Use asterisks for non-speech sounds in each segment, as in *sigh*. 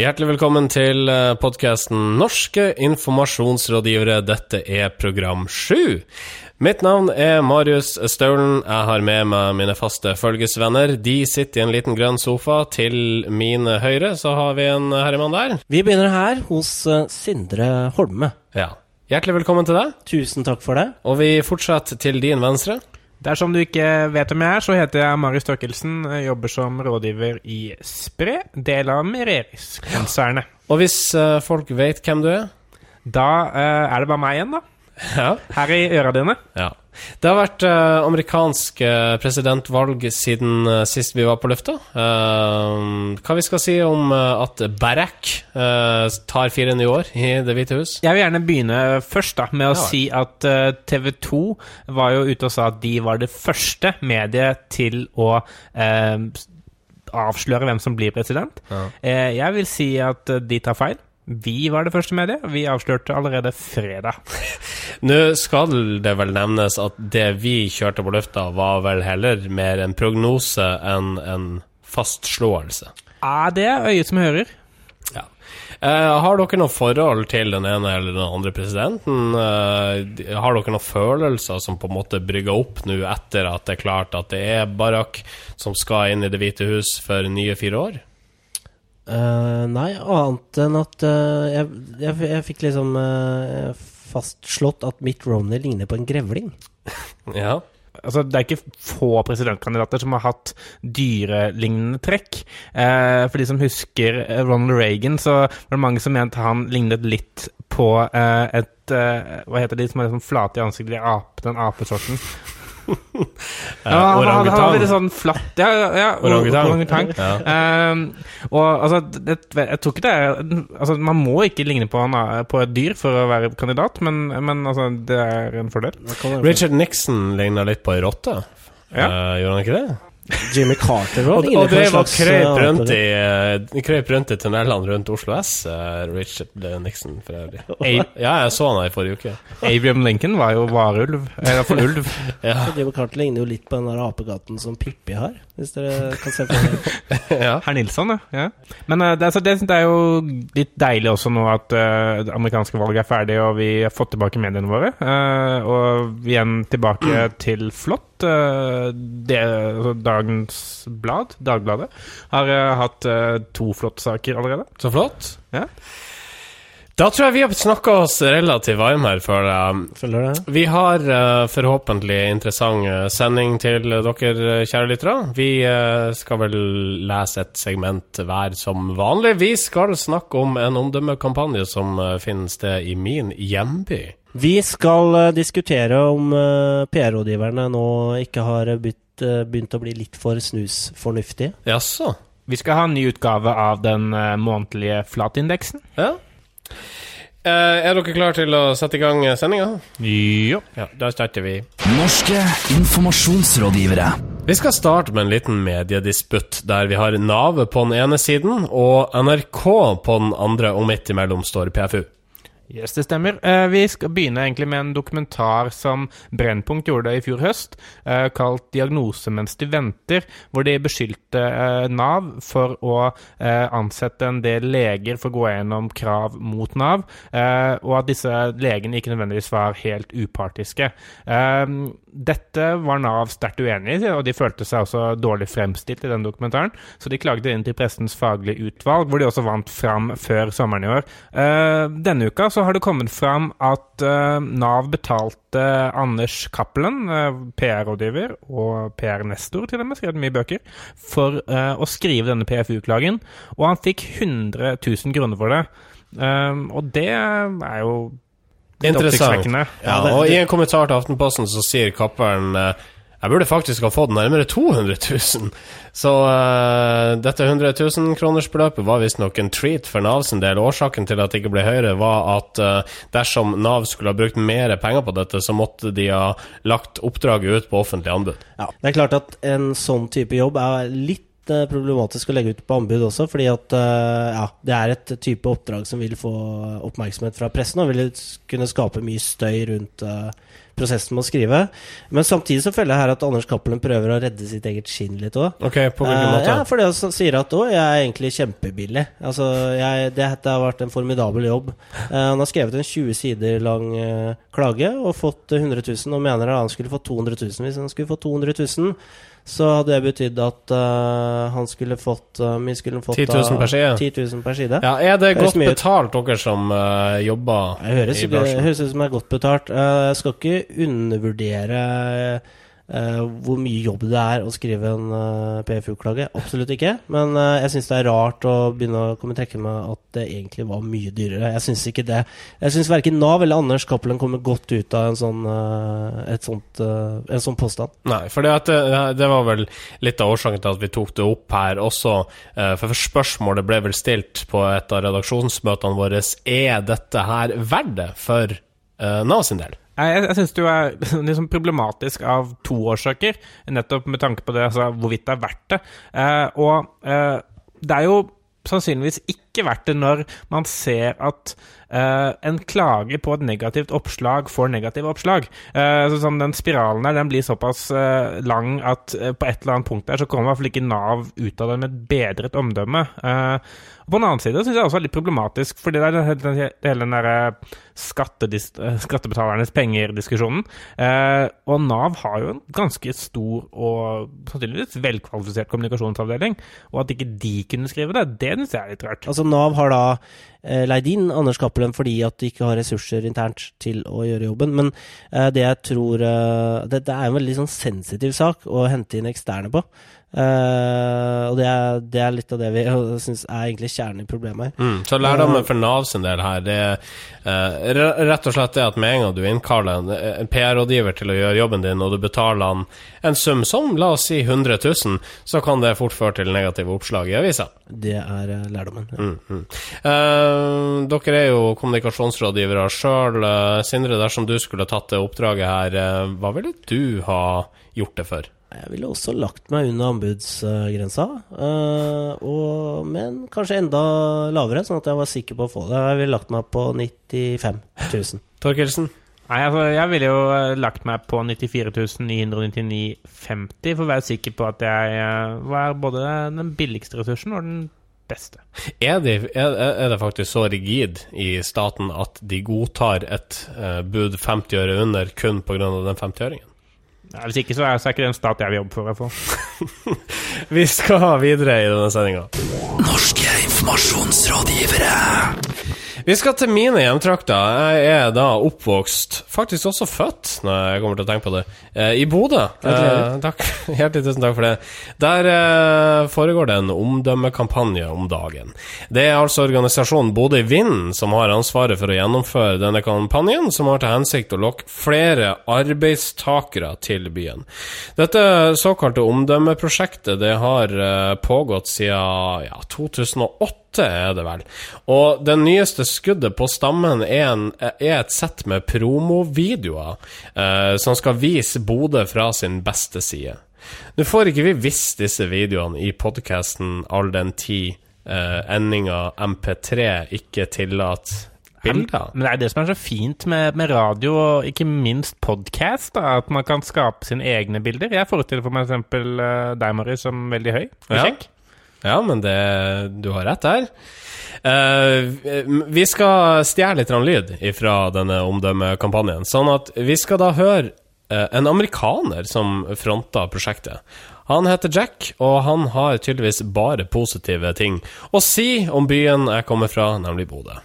Hjertelig velkommen til podkasten Norske informasjonsrådgivere. Dette er program sju. Mitt navn er Marius Staulen. Jeg har med meg mine faste følgesvenner. De sitter i en liten grønn sofa. Til min høyre så har vi en herremann der. Vi begynner her hos eh, Sindre Holme. Ja. Hjertelig velkommen til deg. Tusen takk for det. Og vi fortsetter til din venstre. Dersom du ikke vet hvem jeg er, så heter jeg Marius Torkelsen. Jeg jobber som rådgiver i Spre, del av Mereris-konsernet. Og hvis uh, folk vet hvem du er? Da uh, er det bare meg igjen, da. Ja. Her i øra dine. Ja. Det har vært uh, amerikansk uh, presidentvalg siden uh, sist vi var på lufta. hva vi skal si om at Barack tar fire nye år i Det hvite hus? Jeg vil gjerne begynne først da med å ja. si at TV 2 var jo ute og sa at de var det første mediet til å avsløre hvem som blir president. Ja. jeg vil si at de tar feil. Vi var det første mediet. Vi avslørte allerede fredag. Nå skal det vel nevnes at det vi kjørte på lufta, var vel heller mer en prognose enn en fastslåelse. Ja, det er øyet som hører. Ja. Eh, har dere noe forhold til den ene eller den andre presidenten? Eh, har dere noen følelser som på en måte brygger opp nå etter at det er klart at det er Barack som skal inn i Det hvite hus for nye fire år? Uh, nei, annet enn at uh, jeg, jeg, jeg, fikk liksom uh, fastslått at Mitt Romney ligner på en grevling. *laughs* ja. Altså, det er ikke få presidentkandidater som har hatt dyrelignende trekk. for de som husker Ronald Reagan, så var det mange som mente han lignet litt på et Hva heter de som er liksom flate i ansiktet? De ape, den apesorten. Ja, han, han, han var litt sånn flatt Ja, ja, ja orangutang. Ja. Um, og altså, det, jeg tror ikke det er Altså, man må ikke ligne på, han, på et dyr for å være kandidat, men, men altså, det er en fordel. Richard Nixon ligna litt på ei rotte. Ja. Uh, gjorde han ikke det? Jimmy Carter og, og, og det var krøp rundt, i, uh, krøp rundt i tunnelene rundt Oslo S, uh, Richard Nixon for øvrig. *laughs* Ja, jeg så han i forrige uke. Abraham Lincoln var jo varulv. Eller iallfall ulv. *laughs* ja. Jimmy Carter ligner jo litt på den der apegaten som Pippi har, hvis dere kan se på det. *laughs* ja. Herr Nilsson, ja. Men uh, det, altså, det, det, er jo litt deilig også nå at uh, det amerikanske valget er ferdig, og vi har fått tilbake mediene våre. og igjen tilbake *clears throat* til flott. Det, altså, Dagens Blad, Dagbladet, har uh, hatt uh, to flottsaker allerede. Så flott. Ja. Da tror jeg vi har snakka oss relativt varme her, føler jeg. Vi har uh, forhåpentlig interessant sending til dere, kjære lyttere. Vi uh, skal vel lese et segment hver som vanlig. Vi skal snakke om en omdømmekampanje som uh, finner sted i min hjemby. Vi skal diskutere om PR-rådgiverne nå ikke har bytt uh, begynt å bli litt for snusfornuftige. Jaså? Vi skal ha en ny utgave av den uh, månedlige flatindeksen. Ja. Uh, er dere klare til å sette i gang sendinga? Jo. Ja, da starter vi. Norske informasjonsrådgivere. Vi skal starte med en liten mediedisputt, der vi har Nav på den ene siden og NRK på den andre, og midt imellom står PFU. Yes, det stemmer. Uh, vi skal begynne egentlig med en dokumentar som Brennpunkt gjorde i fjor høst, uh, kalt 'Diagnose mens de venter', hvor de beskyldte uh, Nav for å ansette en del leger for å gå gjennom krav mot Nav, og at disse legene ikke nødvendigvis var helt upartiske. Dette var Nav sterkt uenig i, og de følte seg også dårlig fremstilt i den dokumentaren, så de klagde inn til Pressens faglige utvalg, hvor de også vant fram før sommeren i år. Denne uka så så har det kommet fram at uh, Nav betalte Anders Cappelen, uh, PR-rådgiver og PR-nestor til og med, skrevet mye bøker, for uh, å skrive denne PFU-klagen, og han fikk 100 000 kroner for det. og det er jo Interessant. Ja, og i en kommentar til Aftenposten så sier Cappelen jeg burde faktisk ha fått nærmere 200 000. Så uh, dette 100 000-kronersbeløpet var visstnok en treat for Nav sin del. Årsaken til at det ikke ble høyere, var at uh, dersom Nav skulle ha brukt mer penger på dette, så måtte de ha lagt oppdraget ut på offentlig anbud. Ja, Det er klart at en sånn type jobb er litt uh, problematisk å legge ut på anbud også, fordi at ja, det er et type oppdrag som vil få oppmerksomhet fra pressen, og vil kunne skape mye støy rundt prosessen med å skrive. Men samtidig så føler jeg her at Anders Cappelen prøver å redde sitt eget skinn litt òg. Okay, på hvilken måte? ja, for det han sier at å, jeg er egentlig kjempebillig. Altså, jeg, det, det, har vært en formidabel jobb. han har skrevet en 20 sider lang klage og fått 100 000, og mener at han skulle fått 200 000 hvis han skulle fått 200 000 så hadde det betydd at uh, han skulle fått uh, Vi skulle fått 10 000 per side. 10 000 per side. Ja, er det godt betalt, dere som uh, jobber høres, i bransjen? Det høres ut som det er godt betalt. jeg skal ikke undervurdere Uh, hvor mye jobb det er å skrive en uh, PFU-klage. Absolutt ikke. Men uh, jeg syns det er rart å begynne å komme trekke med at det egentlig var mye dyrere. Jeg syns ikke det. Jeg syns verken Nav eller Anders Cappelen kommer godt ut av en sånn, sånt, en sånn påstand. Nei, for det, det, var vel litt av årsaken til at vi tok det opp her også. for spørsmålet ble vel stilt på et av redaksjonsmøtene våre. Er dette her verdt det for Nav sin del? Jeg, jeg syns det er *laughs* liksom problematisk av to årsaker, nettopp med tanke på det, altså, hvorvidt det er verdt det. Eh, og eh, det er jo sannsynligvis ikke verdt det når man ser at Uh, en klage på et negativt oppslag får negative oppslag. Uh, så sånn, Den spiralen der den blir såpass uh, lang at på et eller annet punkt der så kommer i hvert fall ikke Nav ut av det med et bedret omdømme. På den annen side syns jeg også er litt problematisk, fordi det er den, hele den derre skattebetalernes penger-diskusjonen. og Nav har jo en ganske stor og sannsynligvis velkvalifisert kommunikasjonsavdeling. Og at ikke de kunne skrive det, det syns jeg er litt rart. Altså Nav har da leid inn Anders Cappelen fordi at de ikke har ressurser internt til å gjøre jobben. Men eh, det jeg tror eh, det, det, er en veldig sånn sensitiv sak å hente inn eksterne på. Uh, og det er, det er, litt av det vi *laughs* syns er egentlig kjernen i problemet her. Mm, så lærdommen for Nav sin del her, det er uh, rett og slett det at med en gang du innkaller en, en PR-rådgiver til å gjøre jobben din, og du betaler han en sum som la oss si 100 000, så kan det fort føre til negative oppslag i avisa. Det er uh, lærdommen. Ja. Mm, mm. Dere er jo kommunikasjonsrådgivere sjøl. Sindre, dersom du skulle tatt det oppdraget her, hva ville du ha gjort det for? Jeg ville også lagt meg under anbudsgrensa, uh, men kanskje enda lavere, sånn at jeg var sikker på å få det. Jeg ville lagt meg på 95 000. *laughs* Torkelsen? Nei, altså, jeg ville jo eh, lagt meg på 94 999,50 for å være sikker på at jeg var både den billigste ressursen og den beste. Er det, er, er det faktisk så rigid i staten at de godtar et uh, bud 50 øre under kun pga. den 50-øringen? Nei, hvis ikke så er, det ikke den stat jeg vil jobbe for, i hvert fall. *laughs* Vi skal videre i denne sendinga. Norske informasjonsrådgivere. Vi skal til mine hjemtrakter. Jeg er da oppvokst, faktisk også født, når jeg kommer til å tenke på det, eh, i Bodø. Eh, takk. *laughs* Hjertelig tusen takk for det. Der eh, foregår det en omdømmekampanje om dagen. Det er altså organisasjonen Bodø i Vind som har ansvaret for å gjennomføre denne kampanjen, som har til hensikt å lokke flere arbeidstakere til byen. Dette såkalte omdømmeprosjektet det har eh, pågått siden ja, 2008 åtte, er det vel. Og det nyeste skuddet på stammen er, en, er et sett med promovideoer eh, som skal vise Bodø fra sin beste side. Nå får ikke vi visst disse videoene i podkasten all den tid eh, endinga MP3 ikke tillater bilder. Men det er det som er så fint med, med radio, og ikke minst podkast, at man kan skape sine egne bilder. Jeg forestiller for meg eksempel uh, deg, Mari, som veldig høy ja. Ja, men det, du har rett der. Uh, vi skal stjele litt lyd fra denne omdømmekampanjen. Sånn at vi skal da høre uh, en amerikaner som fronta prosjektet. Han heter Jack, og han har tydeligvis bare positive ting å si om byen jeg kommer fra, nemlig Bodø.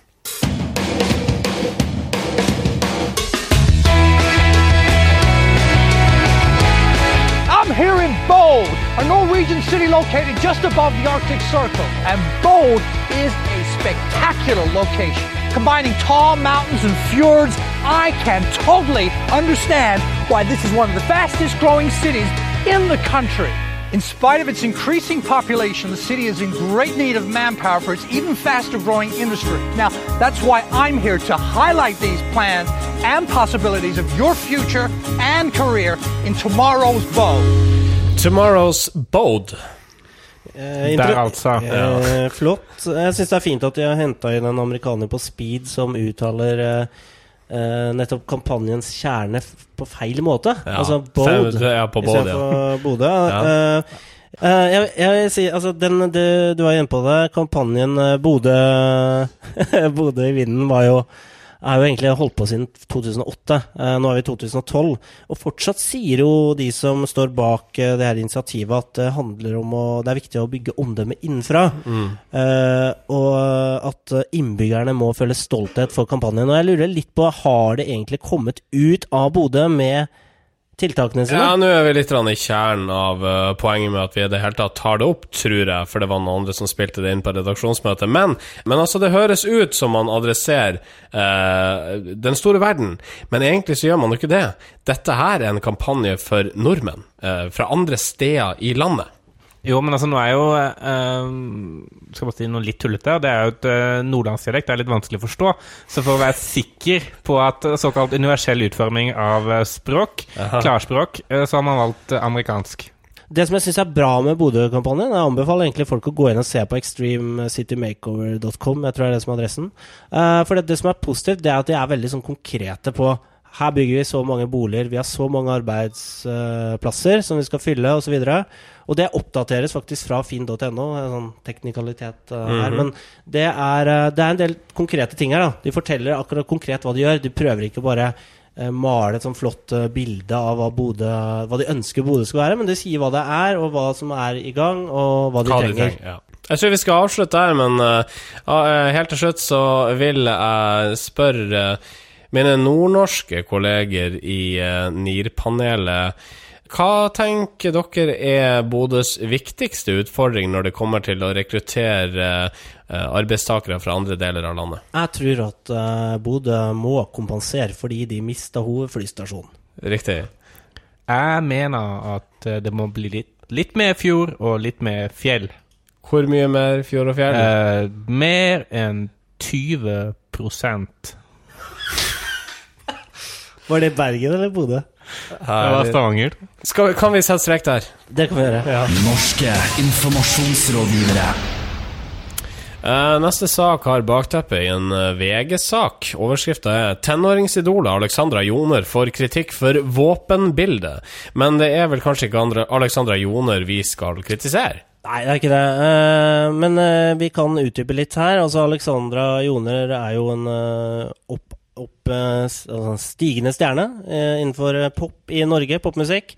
Bode, a Norwegian city located just above the Arctic Circle. And Bode is a spectacular location. Combining tall mountains and fjords, I can totally understand why this is one of the fastest growing cities in the country. In spite of its increasing population, the city is in great need of manpower for its even faster growing industry. Now, that's why I'm here to highlight these plans and possibilities of your future and career in tomorrow's Bode. Tomorrow's Bode. Eh, Der, altså. Eh, flott. Jeg syns det er fint at de har henta inn en amerikaner på speed som uttaler eh, eh nettopp kampanjens kjerne på feil måte. Ja. Altså Bode ja, på Bode, istedenfor ja. Bodø. *laughs* Ja. Uh, jeg, jeg, si, altså den, det, Du var inne på det. Kampanjen Bodø *laughs* Bodø i vinden var jo er jo egentlig holdt på siden 2008. Eh, nå er vi i 2012. Og fortsatt sier jo de som står bak eh, det her initiativet, at det handler om å Det er viktig å bygge omdømme innenfra. Mm. Eh, og at innbyggerne må føle stolthet for kampanjen. Og jeg lurer litt på, har det egentlig kommet ut av Bodø med tiltakene sine? Ja, nå er vi litt i kjernen av uh, poenget med at vi i det hele tatt tar det opp, tror jeg, for det var noen andre som spilte det inn på redaksjonsmøtet. Men, men altså, det høres ut som man adresserer uh, den store verden, men egentlig så gjør man jo ikke det. Dette her er en kampanje for nordmenn uh, fra andre steder i landet. Jo, men altså, nå er jo uh, Skal bare si noe litt tullete. Det er jo et uh, nordlandsdialekt. Det er litt vanskelig å forstå. Så for å være sikker på at såkalt universell utforming av uh, språk, Aha. klarspråk, uh, så har man valgt amerikansk. Det som jeg syns er bra med Bodø-kampanjen, jeg anbefaler egentlig folk å gå inn og se på extremecitymakeover.com. Jeg tror det er det som er adressen. for det, det, som er positivt, det er at de er veldig sånn konkrete på her bygger vi så mange boliger, vi har så mange arbeidsplasser som vi skal fylle, osv. Og, så og det oppdateres faktisk fra finn.no, en sånn teknikalitet uh, her. Mm -hmm. Men det er, uh, det er, en del konkrete ting her. da. De forteller akkurat konkret hva de gjør. De prøver ikke bare uh, male et sånn flott bilde av hva, Bode, hva de ønsker Bodø skal være, men de sier hva det er, og hva som er i gang, og hva de hva trenger. De trenger ja. Jeg tror vi skal avslutte her, men helt til slutt så vil jeg spørre mine nordnorske kolleger i NIR-panelet hva tenker dere er Bodøs viktigste utfordring når det kommer til å rekruttere uh, arbeidstakere fra andre deler av landet? Jeg tror at uh, Bodø må kompensere fordi de mista hovedflystasjonen. Riktig. Jeg mener at det må bli litt, litt, mer fjord og litt mer fjell. Hvor mye mer fjord og fjell? mer enn 20 Var det Bergen eller Bodø? Det var Stavanger. Skal, kan vi sette strek der? Det kan vi gjøre. Ja. Norske informasjonsrådgivere. Uh, neste sak har bakteppe i en uh, VG-sak. Overskrifta er 'Tenåringsidolet Alexandra Joner får kritikk for våpenbildet'. Men det er vel kanskje ikke andre Alexandra Joner vi skal kritisere? Nei, det er ikke det. Uh, men vi kan utdype litt her. Altså, Alexandra Joner er jo en opp opp eh, altså stigende stjerne eh, innenfor eh, pop i Norge, popmusikk.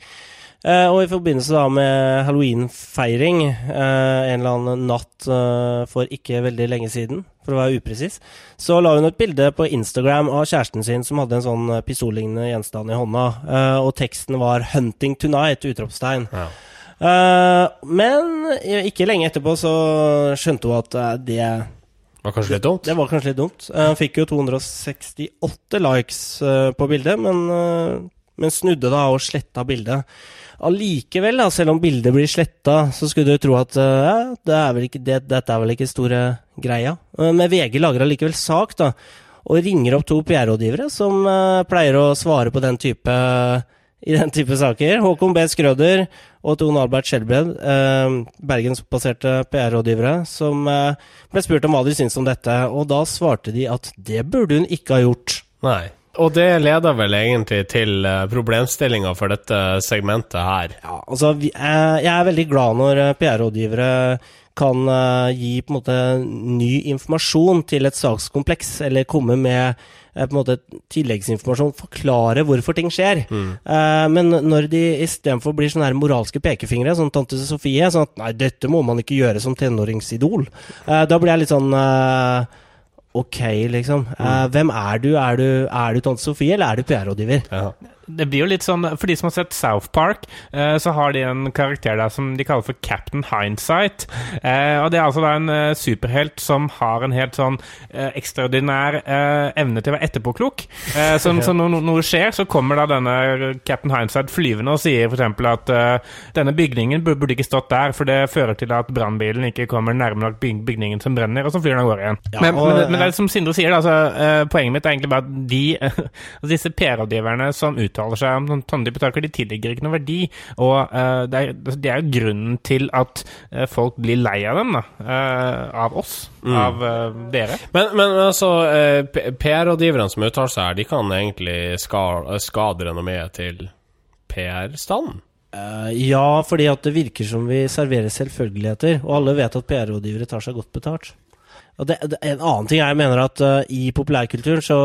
og i forbindelse da med halloweenfeiring en eller annen natt for ikke veldig lenge siden, for å være upresis, så la hun et bilde på Instagram av kjæresten sin som hadde en sånn pistollignende gjenstand i hånda, og teksten var 'Hunting tonight!' utropstegn. Ja. men ikke lenge etterpå så skjønte hun at det var kanskje litt dumt? Det var kanskje litt dumt. Han fikk jo 268 likes eh, på bildet, men, eh, men snudde da og sletta bildet. Allikevel, da, selv om bildet blir sletta, så skulle du tro at eh, ja, det er ikke, det, dette er vel ikke store greia. Men VG lager allikevel sak, da, og ringer opp to PR-rådgivere som pleier å svare på den type i den type saker. Håkon B. Skrøder og Tone Albert Skjelbred, eh, bergensbaserte PR-rådgivere, som eh, ble spurt om hva de syntes om dette, og da svarte de at det burde hun ikke ha gjort. Nei. Og det leder vel egentlig til uh, problemstillinga for dette segmentet her. Ja, altså, eh, jeg er veldig glad når eh, PR-rådgivere kan gi på en måte ny informasjon til et sakskompleks, eller komme med Eh, på en måte tilleggsinformasjon, forklare hvorfor ting skjer. Mm. Men når de istedenfor blir sånne her moralske pekefingre, sånn tante Sofie, sånn at nei, dette må man ikke gjøre som tenåringsidol, da blir jeg litt sånn Ok, liksom. Mm. hvem er du? Er du, du tante Sofie, eller er du PR-rådgiver? Ja det blir jo litt sånn For de som har sett South Park, eh, så har de en karakter der som de kaller for Captain Hindsight. Eh, og det er altså da en eh, superhelt som har en helt sånn ekstraordinær evne til å være etterpåklok. Så, *laughs* så når noe skjer, så kommer da denne Captain Hindsight flyvende og sier f.eks. at denne bygningen burde ikke stått der, for det fører til at brannbilen ikke kommer nærme nok bygningen som brenner, og så flyr den av gårde igjen. Ja, men, og, men, men, det er som Sindre sier, altså, poenget mitt er egentlig bare at de, *laughs* disse PR-rådgiverne som uttaler uttaler seg om sånne type saker, de tillegger ikke noe verdi. Og uh, det, er, det er jo grunnen til at uh, folk blir lei av dem, da. Uh, av oss. Mm. Av dere. Men, men altså, PR-rådgiverne som uttaler seg her, de kan egentlig skade, skade renommeet til PR-standen? ja, fordi at det virker som vi serverer selvfølgeligheter, og alle vet at PR-rådgivere tar seg godt betalt. Og det, det, en annen ting jeg mener at uh, i populærkulturen så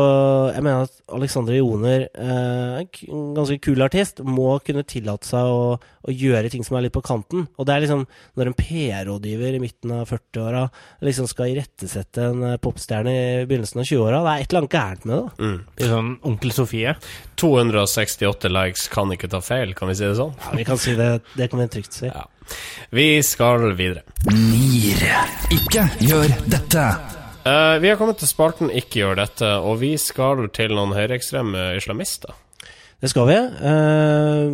Jeg mener at Alexander Joner, uh, en ganske kul artist, må kunne tillate seg å, å, gjøre ting som er litt på kanten. Og det er liksom når en PR-rådgiver i midten av 40-åra liksom skal irettesette en uh, popstjerne i begynnelsen av 20-åra, det er et eller annet gærent med det. Mm. Er sånn Onkel Sofie. 268 likes kan ikke ta feil, kan vi si det sånn? Ja, vi kan si det. Det kan vi trygt si. Ja. Vi skal videre. NIR. Ikke gjør dette. Uh, vi har kommet til spalten Ikke gjør dette, og vi skal til noen høyreekstreme islamister. Det skal vi. Uh, Eh,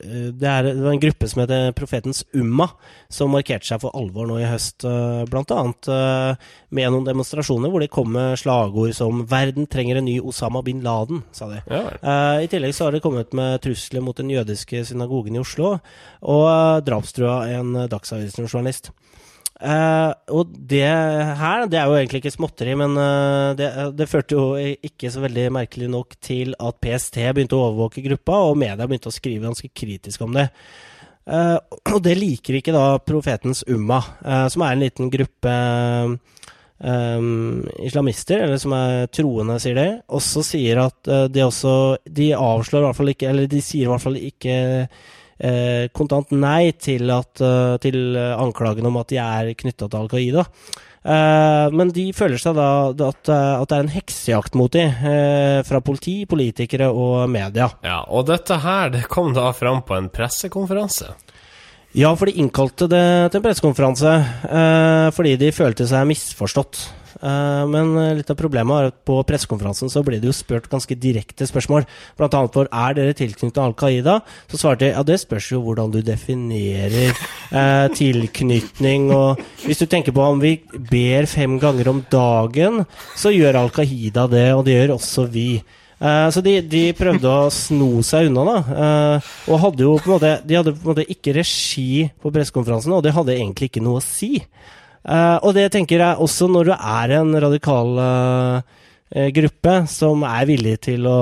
det, er, det, var en gruppe som heter Profetens Umma, som markerte seg for alvor nå i høst. blant Bl.a. Eh, med noen demonstrasjoner hvor de kom med slagord som 'Verden trenger en ny Osama bin Laden', sa de. Ja. I tillegg så har de kommet med trusler mot den jødiske synagogen i Oslo, og drapstrua en Dagsavisen-journalist. Uh, og det her, det er jo egentlig ikke småtteri, men uh, det, det, førte jo ikke så veldig merkelig nok til at PST begynte å overvåke gruppa, og media begynte å skrive ganske kritisk om det. Uh, og det liker ikke da profetens Umma, som er en liten gruppe um, islamister, eller som er troende, sier de. Også sier at de også De avslår i hvert fall ikke, eller de sier i hvert fall ikke kontant nei til, at, eh, til anklagen om at de er knytta til Al Qaida. Uh, men de føler seg da at, at, det er en heksejakt mot dem, fra politi, politikere og media. Ja, Og dette her det kom da fram på en pressekonferanse? Ja, for de innkalte det til en pressekonferanse fordi de følte seg misforstått. Eh, men eh, litt av problemet er at på pressekonferansen så ble det jo spurt ganske direkte spørsmål. Blant annet for er dere tilknyttet Al Qaida? Så svarte de ja, det spørs jo hvordan du definerer eh, tilknytning. Og hvis du tenker på om vi ber fem ganger om dagen, så gjør Al Qaida det, og det gjør også vi. Eh, så de, de, prøvde å sno seg unna, da. Eh, og hadde jo på en måte De hadde på en måte ikke regi på pressekonferansen, og det hadde egentlig ikke noe å si. Uh, og det tenker jeg også når du er en radikal uh, gruppe som er villig til å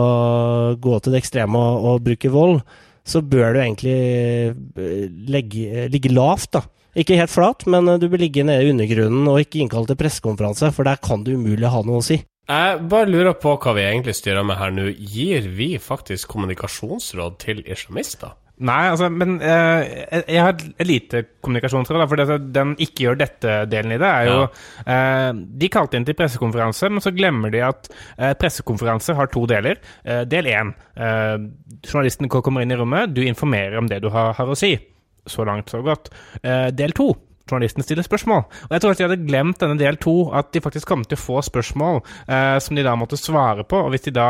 gå til det ekstreme og, og bruke vold, så bør du egentlig legge, ligge lavt, da. Ikke helt flat, men du bør ligge nede i undergrunnen og ikke innkalle til pressekonferanse, for der kan du umulig ha noe å si. Jeg bare lurer på hva vi egentlig styrer med her nå. Gir vi faktisk kommunikasjonsråd til islamister? Nei, altså, men eh, jeg har et lite kommunikasjonsråd. For det, den ikke gjør dette-delen i det er jo ja. eh, De kalte inn til pressekonferanse, men så glemmer de at eh, pressekonferanse har to deler. Eh, del én. Eh, journalisten kommer inn i rommet, du informerer om det du har, har å si. Så langt, så godt. Eh, del to journalisten stiller spørsmål. Og jeg tror at de hadde glemt denne del to, at de faktisk kom til å få spørsmål eh, som de da måtte svare på. Og hvis de da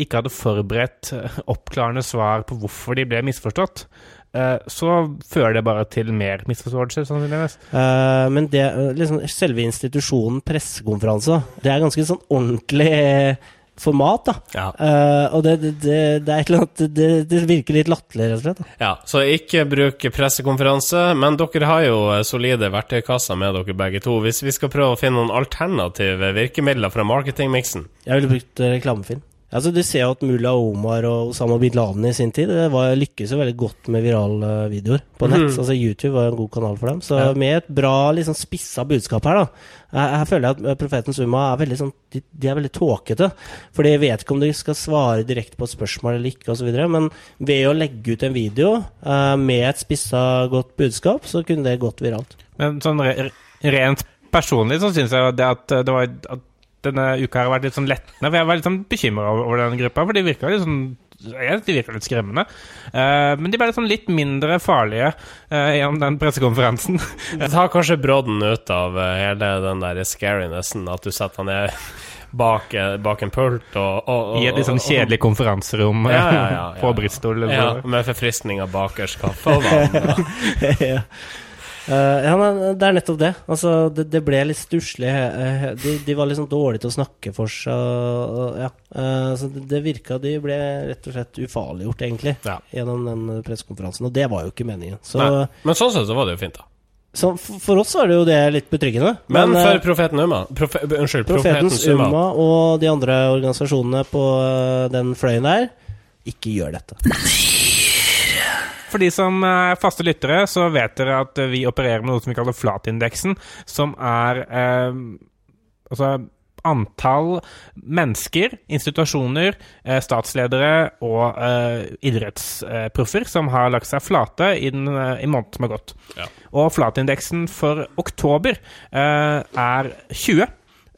ikke hadde forberedt eh, oppklarende svar på hvorfor de ble misforstått, eh, så fører det bare til mer misforståelser, sannsynligvis. Uh, men det, liksom, selve institusjonen pressekonferanse, det er ganske sånn ordentlig format. da. Ja. Uh, og det, det, det, er et eller annet det, det virker litt latterlig, rett og slett. Da. Ja, så ikke bruk pressekonferanse, men dere har jo solide verktøykasser med dere begge to. Hvis vi skal prøve å finne noen alternative virkemidler fra marketingmiksen? Jeg ville brukt reklamefilm. Altså, du ser jo at Mulla Omar og Osama bin Laden i sin tid var, lykkes jo veldig godt med virale videoer på nett. Mm. Altså YouTube var en god kanal for dem. Så ja. med et bra, liksom spissa budskap her, da. Jeg, jeg føler at Profetens Umma er veldig sånn de, de, er veldig tåkete. For de vet ikke om de skal svare direkte på et spørsmål eller ikke, osv. Men ved å legge ut en video uh, med et spissa, godt budskap, så kunne det gått viralt. Men sånn re rent personlig så syns jeg det at det var at denne uka har vært litt sånn lettende. For jeg var litt sånn bekymra over den gruppa, for de virka litt sånn de virker litt skremmende. Uh, men de ble sånn litt mindre farlige uh, gjennom den pressekonferansen. *laughs* det tar kanskje brodden ut av uh, hele den der scarinessen, at du setter han ned bak, bak, en pult og, og, og I et litt sånn kjedelig konferanserom ja, ja, ja, *laughs* på Bristol. Ja, med forfriskninger bakerst, kaffe og vann. *laughs* Uh, ja, men det er nettopp det. Altså, det, det ble litt stusslig. De, de, var liksom dårlige til å snakke for seg. Og, ja. uh, så det, det, virka De ble rett og slett ufarliggjort, egentlig, ja. gjennom den pressekonferansen. Og det var jo ikke meningen. Så, men sånn sett så var det jo fint, da. Så for oss er det jo det litt betryggende. Men, men for Profeten Umma profe, Unnskyld, Profetens Umma og de andre organisasjonene på den fløyen der, ikke gjør dette. For de som er faste lyttere, så vet dere at vi opererer med noe som vi kaller flatindeksen, som er eh, altså antall mennesker, institusjoner, eh, statsledere og eh, idrettsproffer som har lagt seg flate i, den, eh, i måneden som har gått. Ja. Og flatindeksen for oktober eh, er 20.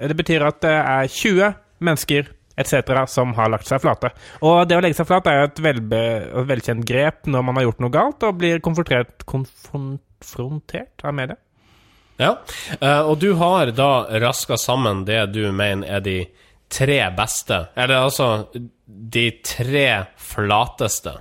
Det betyr at det er 20 mennesker etc., som har lagt seg flate. Og det å legge seg flat er et velbe, velkjent grep når man har gjort noe galt og blir konfrontert, av media. Ja, uh, og du har da raska sammen det du mener er de tre beste, eller altså de tre flateste.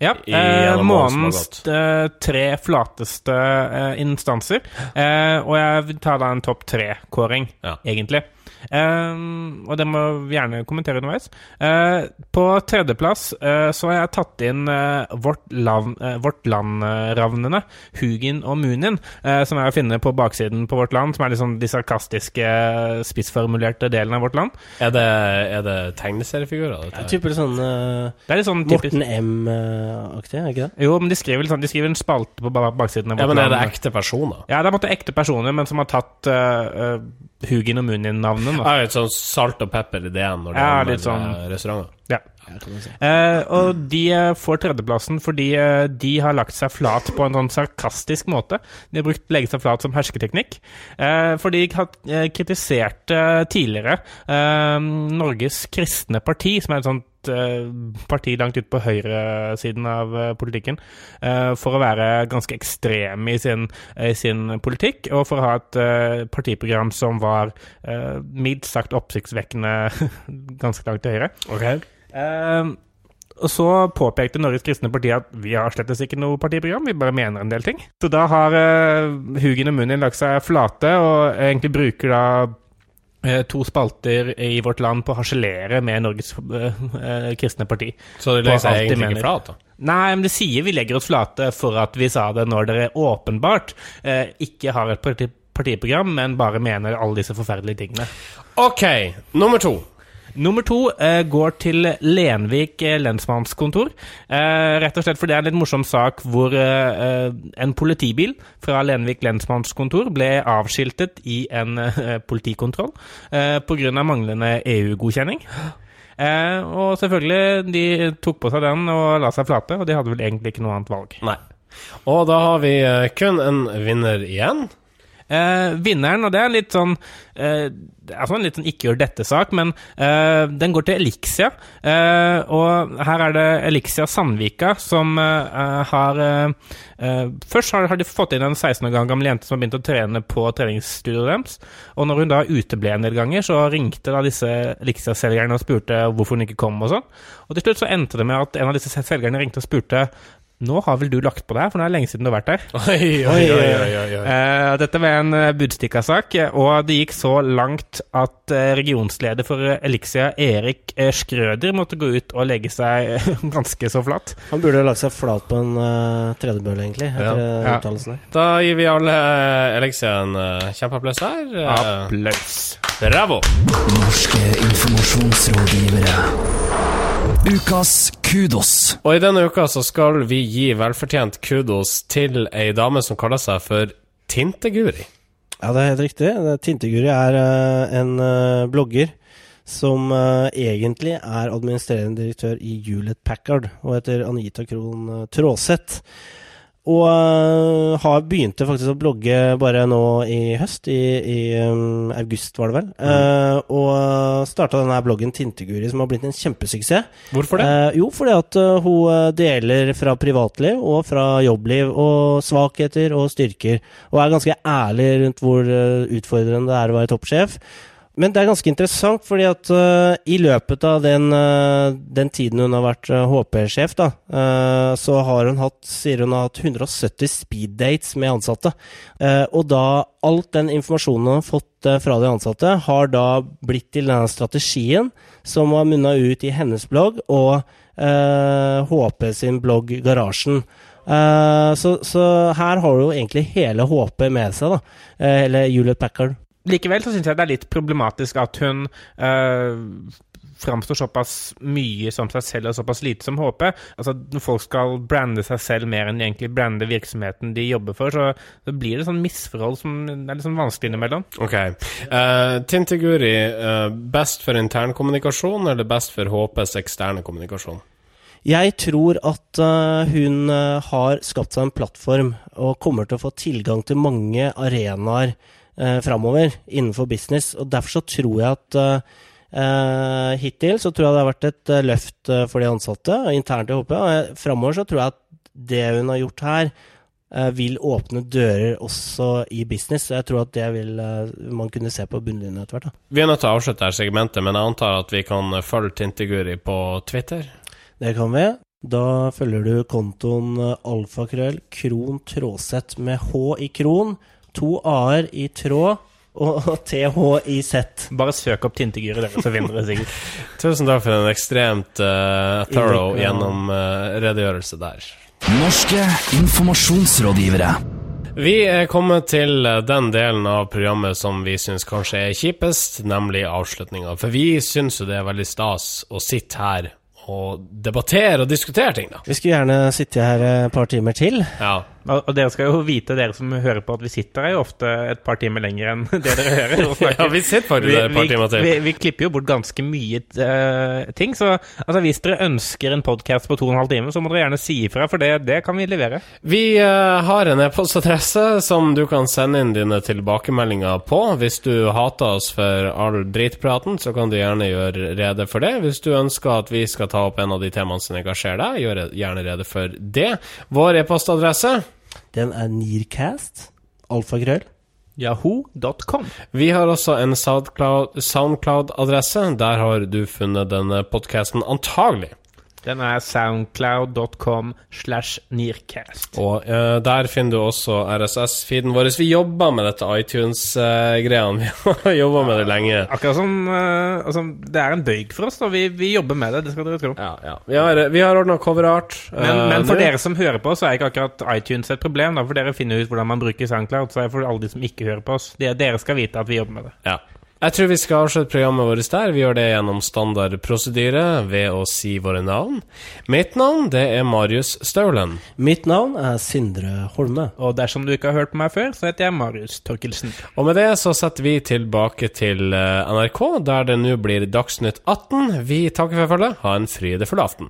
Ja. Eh, månens eh, tre flateste eh, instanser. Eh, og jeg vil ta da en topp tre-kåring, ja. egentlig. Uh, og det må vi gjerne kommentere underveis. Uh, på tredjeplass uh, så har jeg tatt inn Vårt, lav, vårt Land-ravnene, Hugin og Munin, som er å finne på baksiden på Vårt Land, som er liksom de sarkastiske, spissformulerte delene av Vårt Land. Er det, er det tegneseriefigurer? Ja, typer sånn, det er litt sånn Morten M-aktig, er ikke det? Jo, men de skriver, sånn, de skriver en spalte på baksiden av Vårt Land. Ja, Men er det ekte personer? Ja, det er måtte ekte personer, men som har tatt Hugin og Munin-navnet. Ja, litt sånn salt og pepper-ideen når det ja, er sånn, restauranter. Ja. Eh, og de eh, får tredjeplassen fordi eh, de har lagt seg flat på en sånn sarkastisk måte. De har brukt legge seg flat som hersketeknikk. Eh, for de har eh, kritisert tidligere eh, Norges kristne parti, som er et sånt parti langt ute på høyresiden av politikken, for å være ganske ekstreme i sin, i sin politikk, og for å ha et partiprogram som var mildt sagt oppsiktsvekkende *laughs* ganske langt til høyre. Okay. Uh, og så påpekte Norges kristne parti at vi har slettes ikke noe partiprogram, vi bare mener en del ting. Så da har uh, Hugin og Munin lagt seg flate, og egentlig bruker da to spalter i Vårt Land på å harselere med Norges uh, kristne parti. Så de legger seg egentlig ikke flat, da? Nei, men det sier vi legger oss flate for at vi sa det når dere åpenbart ikke har et parti partiprogram, men bare mener alle disse forferdelige tingene. Ok, nummer to. Nummer to eh, går til Lenvik eh, lensmannskontor. Eh, rett og slett fordi det er en litt morsom sak hvor eh, eh en politibil fra Lenvik lensmannskontor ble avskiltet i en eh, politikontroll eh, pga. manglende EU-godkjenning. Og selvfølgelig, de tok på seg den og la seg flate, og de hadde vel egentlig ikke noe annet valg. Nei. Og da har vi kun en vinner igjen. Eh, vinneren, og det er litt sånn eh, altså en litt sånn ikke gjør dette-sak, men eh, den går til Elixia. Eh, og her er det Elixia Sandvika som eh, har eh, Først har, har, de fått inn en 16 år gammel jente som har begynt å trene på treningsstudioet deres. Og når hun da uteble en del ganger, så ringte da disse Elixia-selgerne og spurte hvorfor hun ikke kom og sånn. Og til slutt så endte det med at en av disse selgerne ringte og spurte nå har vel du lagt på deg, for nå er det lenge siden du har vært der. *laughs* Oi, oi, oi, oi, uh, dette var en uh, Budstikka-sak, og det gikk så langt at regionsleder for Elixia, Erik Skrøder, måtte gå ut og legge seg *laughs* ganske så flat. Han burde lagt seg flat på en uh, tredjebølle, egentlig, etter ja. uttalelsen der. Da gir vi alle Elixia en uh, kjempeapplaus her. Applaus. Bravo! Norske informasjonsrådgivere. Ukas kudos. Og i denne uka så skal vi gi velfortjent kudos til ei dame som kaller seg for Tinteguri. Ja, det er helt riktig. Tinteguri er uh, en uh, blogger som uh, egentlig er administrerende direktør i Hewlett Packard, og heter Anita Krohn Tråseth. Og uh, har begynte faktisk å blogge bare nå i høst, i, i um, august var det vel. Mm. Uh, og starta denne bloggen Tinteguri, som har blitt en kjempesuksess. Hvorfor det? Uh, jo, fordi at hun deler fra privatliv og fra jobbliv, og svakheter og styrker. Og er ganske ærlig rundt hvor utfordrende det er å være toppsjef. Men det er ganske interessant, fordi at uh, i løpet av den, uh, den tiden hun har vært uh, HP-sjef, da, så har hun hatt, sier hun har hatt 170 speed dates med ansatte. og da alt den informasjonen hun har fått fra de ansatte, har da blitt til denne strategien som har munna ut i hennes blogg og HP sin blogg Garasjen. Så, så, her har hun egentlig hele HP med seg, da. Eller Juliet Packard. Likevel så syns jeg det er litt problematisk at hun øh, framstår såpass mye som seg selv og såpass lite som HP. Altså, Når folk skal brande seg selv mer enn de egentlig brande virksomheten de jobber for, så, så blir det sånn misforhold som er litt sånn vanskelig innimellom. Ok. Uh, Tinteguri, uh, best for internkommunikasjon eller best for HPs eksterne kommunikasjon? Jeg tror at hun har skapt seg en plattform og kommer til å få tilgang til mange arenaer eh, framover innenfor business. Og derfor så tror jeg at eh, hittil så tror jeg det har vært et uh, løft uh, for de ansatte internt i HP. Og framover så tror jeg at det hun har gjort her, eh, vil åpne dører også i business. Så jeg tror at det vil man kunne se på bunnlinjen etter hvert. Vi er nødt til å avslutte dette segmentet, men jeg antar at vi kan følge Tinteguri på Twitter? Det kan vi. Da følger du kontoen alfakrøll kron tråsett med H i kron to a-er i tråd og TH i Z. Bare søk opp Tintegyret, dere, så finner dere sikkert. *laughs* Tusen takk for en ekstremt uh, thorough gjennom uh, redegjørelse der. Norske informasjonsrådgivere. Vi er kommet til eh, den delen av programmet som vi syns kanskje er kjipest, nemlig avslutninga. For vi syns jo det er veldig stas å sitte her og debattere og diskutere ting, da. Vi skulle gjerne sitte her et par timer til. Ja. Og dere skal jo vite, dere som hører på, at vi sitter her jo ofte et par timer lenger enn *laughs* det dere hører. ja, vi sitter faktisk et par timer til. Vi, vi, vi, klipper jo bort ganske mye uh, ting, så altså, hvis dere ønsker en podkast på to og en halv time, så må dere gjerne si ifra, for det, det kan vi levere. Vi uh, har en e-postadresse som du kan sende inn dine tilbakemeldinger på. Hvis du hater oss for all dritpraten, så kan du gjerne gjøre rede for det. Hvis du ønsker at vi skal ta opp en av de temaene som engasjerer deg, gjør gjerne rede for det. Vår e-postadresse den er Nearcast. Alfakrøll. Yahoo.com. Vi har også en Soundcloud-adresse. Der har du funnet denne podkasten antagelig. Den er soundcloud.com slash nearcast. Og uh, der finner du også RSS-feeden vår. Vi jobber med dette iTunes-greiene. *laughs* vi har jobba med det lenge. Akkurat som uh, altså, Det er en bøyg for oss, da. Vi, vi, jobber med det, det skal dere tro. Ja, ja. Vi har, vi har ordna coverart. Men, uh, men, for dere som hører på oss, så er ikke akkurat iTunes et problem. Da, for dere finner ut hvordan man bruker SoundCloud. Så er det for alle de som ikke hører på oss. Dere skal vite at vi jobber med det. Ja jeg tror vi skal avslutte programmet vårt der. Vi gjør det gjennom standard prosedyre ved å si våre navn. Mitt navn det er Marius Staulen. Mitt navn er Sindre Holme. Og dersom du ikke har hørt på meg før, så heter jeg Marius Torkelsen. Og med det så setter vi tilbake til eh, NRK, der det nå blir Dagsnytt 18. Vi takker for følget. Ha en frydefull aften.